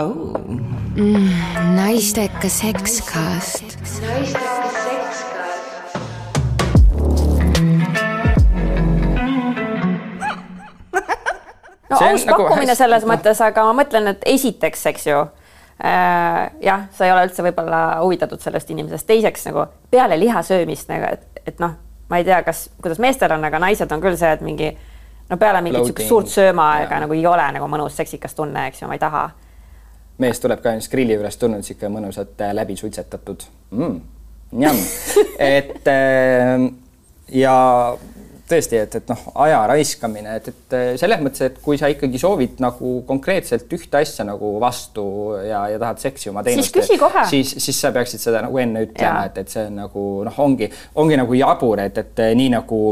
oh. mm,. naistekas sekskast. naistekas sekskast. no see aus nagu pakkumine hästi... selles mõttes, aga ma mõtlen, et esiteks, eks ju äh,, jah, sa ei ole üldse võib-olla huvitatud sellest inimesest, teiseks nagu peale liha söömist nagu, et, et noh, ma ei tea, kas, kuidas meestel on, aga naised on küll see, et mingi no peale mingit niisugust suurt söömaaega nagu ei ole nagu mõnus seksikas tunne, eks ju, ma ei taha. Mees tuleb ka siis grilli juurest tulnud, niisugune mõnusalt äh, läbi suitsetatud. Mm,. et äh, ja tõesti, et, et noh, aja raiskamine, et, et selles mõttes, et kui sa ikkagi soovid nagu konkreetselt ühte asja nagu vastu ja, ja tahad seksi oma teenust, siis, siis sa peaksid seda nagu enne ütlema, et, et see on nagu noh, ongi, ongi nagu jabur, et, et nii nagu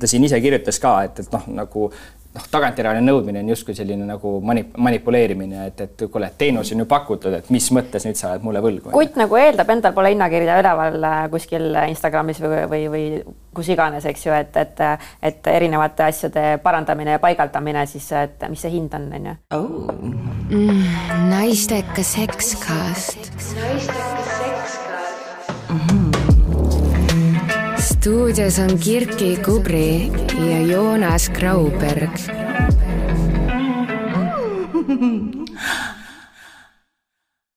ta siin ise kirjutas ka, et, et noh, nagu noh, tagantjärele nõudmine on justkui selline nagu manip-, manipuleerimine, et, et kuule, teenus on ju pakutud, et mis mõttes nüüd sa oled mulle võlgu. kutt nagu eeldab, endal pole hinnakirja üleval äh, kuskil Instagramis või, või, või kus iganes, eks ju, et, et, et erinevate asjade parandamine ja paigaldamine siis, et mis see hind on, on ju. Oh. Mm, naistekas sekskast. naistekas sekskast mm. -hmm stuudios on Kirki Kubri ja Joonas Grauberg